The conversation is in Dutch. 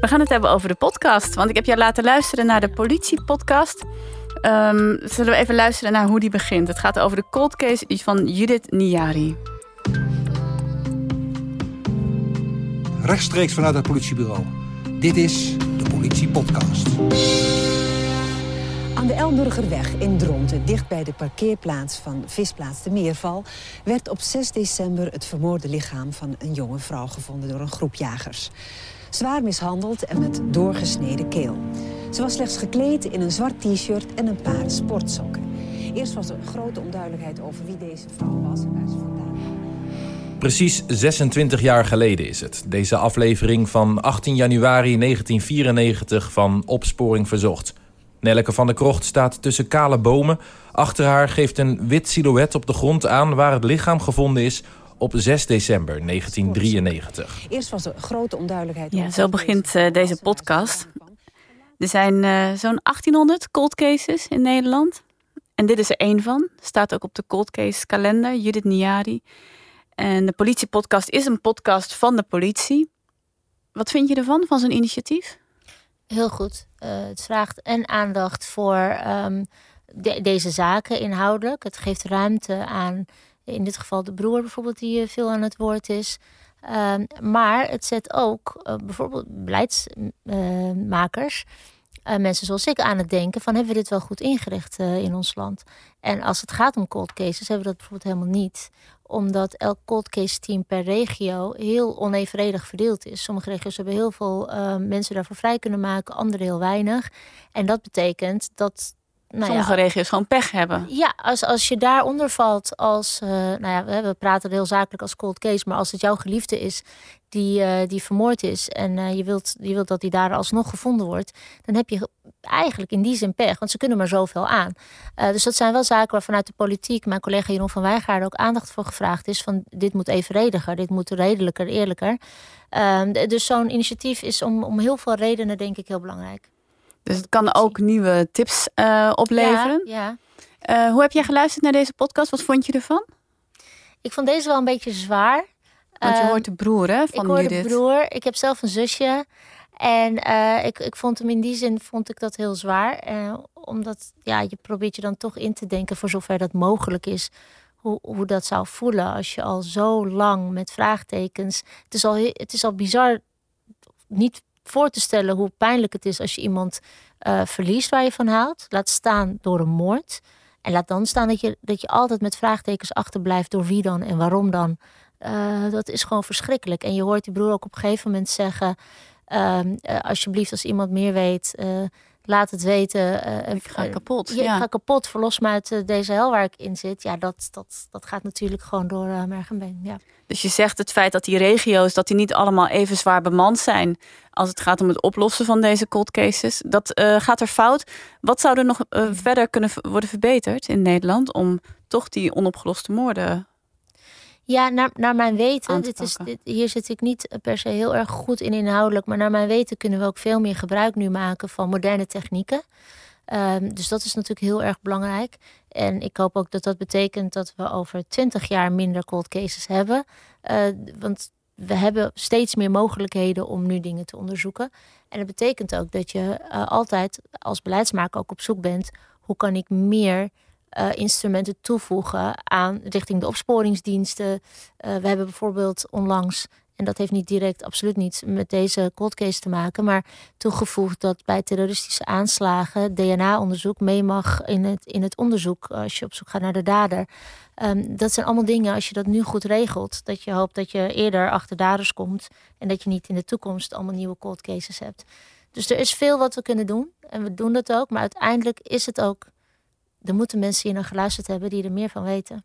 We gaan het hebben over de podcast. Want ik heb jou laten luisteren naar de politiepodcast. Um, zullen we even luisteren naar hoe die begint? Het gaat over de cold case van Judith Niari. Rechtstreeks vanuit het politiebureau. Dit is de Politiepodcast. Aan de Elburgerweg in Dronten, dicht bij de parkeerplaats van Visplaats de Meerval... werd op 6 december het vermoorde lichaam van een jonge vrouw gevonden door een groep jagers. Zwaar mishandeld en met doorgesneden keel. Ze was slechts gekleed in een zwart t-shirt en een paar sportsokken. Eerst was er grote onduidelijkheid over wie deze vrouw was en waar ze vandaan Precies 26 jaar geleden is het. Deze aflevering van 18 januari 1994 van Opsporing Verzocht. Nelleke van der Krocht staat tussen kale bomen. Achter haar geeft een wit silhouet op de grond aan waar het lichaam gevonden is op 6 december 1993. Eerst was er grote onduidelijkheid. Ja, zo begint uh, deze podcast. Er zijn uh, zo'n 1800 cold cases in Nederland. En dit is er één van. Staat ook op de cold case kalender, Judith Niari. En de politiepodcast is een podcast van de politie. Wat vind je ervan, van zo'n initiatief? Heel goed. Uh, het vraagt en aandacht voor de, deze zaken inhoudelijk. Het geeft ruimte aan, in dit geval de broer bijvoorbeeld, die veel aan het woord is. Um, maar het zet ook uh, bijvoorbeeld beleidsmakers, uh, mensen zoals ik, aan het denken van hebben we dit wel goed ingericht in ons land? En als het gaat om cold cases, hebben we dat bijvoorbeeld helemaal niet omdat elk cold case team per regio heel onevenredig verdeeld is. Sommige regio's hebben heel veel uh, mensen daarvoor vrij kunnen maken, andere heel weinig. En dat betekent dat nou Sommige ja, regio's gewoon pech hebben. Ja, als, als je daaronder valt als, uh, nou ja, we, we praten heel zakelijk als cold case, maar als het jouw geliefde is die, uh, die vermoord is en uh, je, wilt, je wilt dat die daar alsnog gevonden wordt, dan heb je eigenlijk in die zin pech, want ze kunnen maar zoveel aan. dus dat zijn wel zaken waar vanuit de politiek mijn collega Jeroen van Wijngaarden ook aandacht voor gevraagd is van dit moet evenrediger, dit moet redelijker, eerlijker. Ehm, dus zo'n initiatief is om, om heel veel redenen denk ik heel belangrijk. Dus het kan ook nieuwe tips uh, opleveren. Ja, ja. Uh, hoe heb jij geluisterd naar deze podcast? Wat vond je ervan? Ik vond deze wel een beetje zwaar. Want je uh, hoort de broer hè, van Ik hoor Judith. de broer. Ik heb zelf een zusje. En ik, ik vond hem in die zin vond ik dat heel zwaar. omdat ja, je probeert je dan toch in te denken, voor zover dat mogelijk is, hoe, hoe dat zou voelen als je al zo lang met vraagtekens. Het is al, het is al bizar, niet voor te stellen hoe pijnlijk het is als je iemand uh, verliest waar je van houdt. Laat staan door een moord. En laat dan staan dat je, dat je altijd met vraagtekens achterblijft door wie dan en waarom dan. Uh, dat is gewoon verschrikkelijk. En je hoort die broer ook op een gegeven moment zeggen: uh, alsjeblieft, als iemand meer weet, laat het weten. ik ga kapot. Ja. Ik ga kapot, verlos me uit deze hel waar ik in zit. Ja, dat, dat, dat gaat natuurlijk gewoon door merg en been. Ja. Dus je zegt het feit dat die regio's dat die niet allemaal even zwaar bemand zijn als het gaat om het oplossen van deze cold cases, dat uh, gaat er fout. Wat zou er nog uh, verder kunnen worden verbeterd in Nederland om toch die onopgeloste moorden ja, naar, naar mijn weten, dit is, dit, hier zit ik niet per se heel erg goed in inhoudelijk, maar naar mijn weten kunnen we ook veel meer gebruik nu maken van moderne technieken. Um, dus dat is natuurlijk heel erg belangrijk. En ik hoop ook dat dat betekent dat we over twintig jaar minder cold cases hebben. Uh, want we hebben steeds meer mogelijkheden om nu dingen te onderzoeken. En dat betekent ook dat je uh, altijd als beleidsmaker ook op zoek bent. Hoe kan ik meer uh, instrumenten toevoegen aan richting de opsporingsdiensten? Uh, we hebben bijvoorbeeld onlangs en dat heeft niet direct, absoluut niet met deze cold case te maken, maar toegevoegd dat bij terroristische aanslagen DNA-onderzoek mee mag in het, in het onderzoek als je op zoek gaat naar de dader. Um, dat zijn allemaal dingen, als je dat nu goed regelt, dat je hoopt dat je eerder achter daders komt en dat je niet in de toekomst allemaal nieuwe cold cases hebt. Dus er is veel wat we kunnen doen en we doen dat ook, maar uiteindelijk is het ook, er moeten mensen hier naar geluisterd hebben die er meer van weten.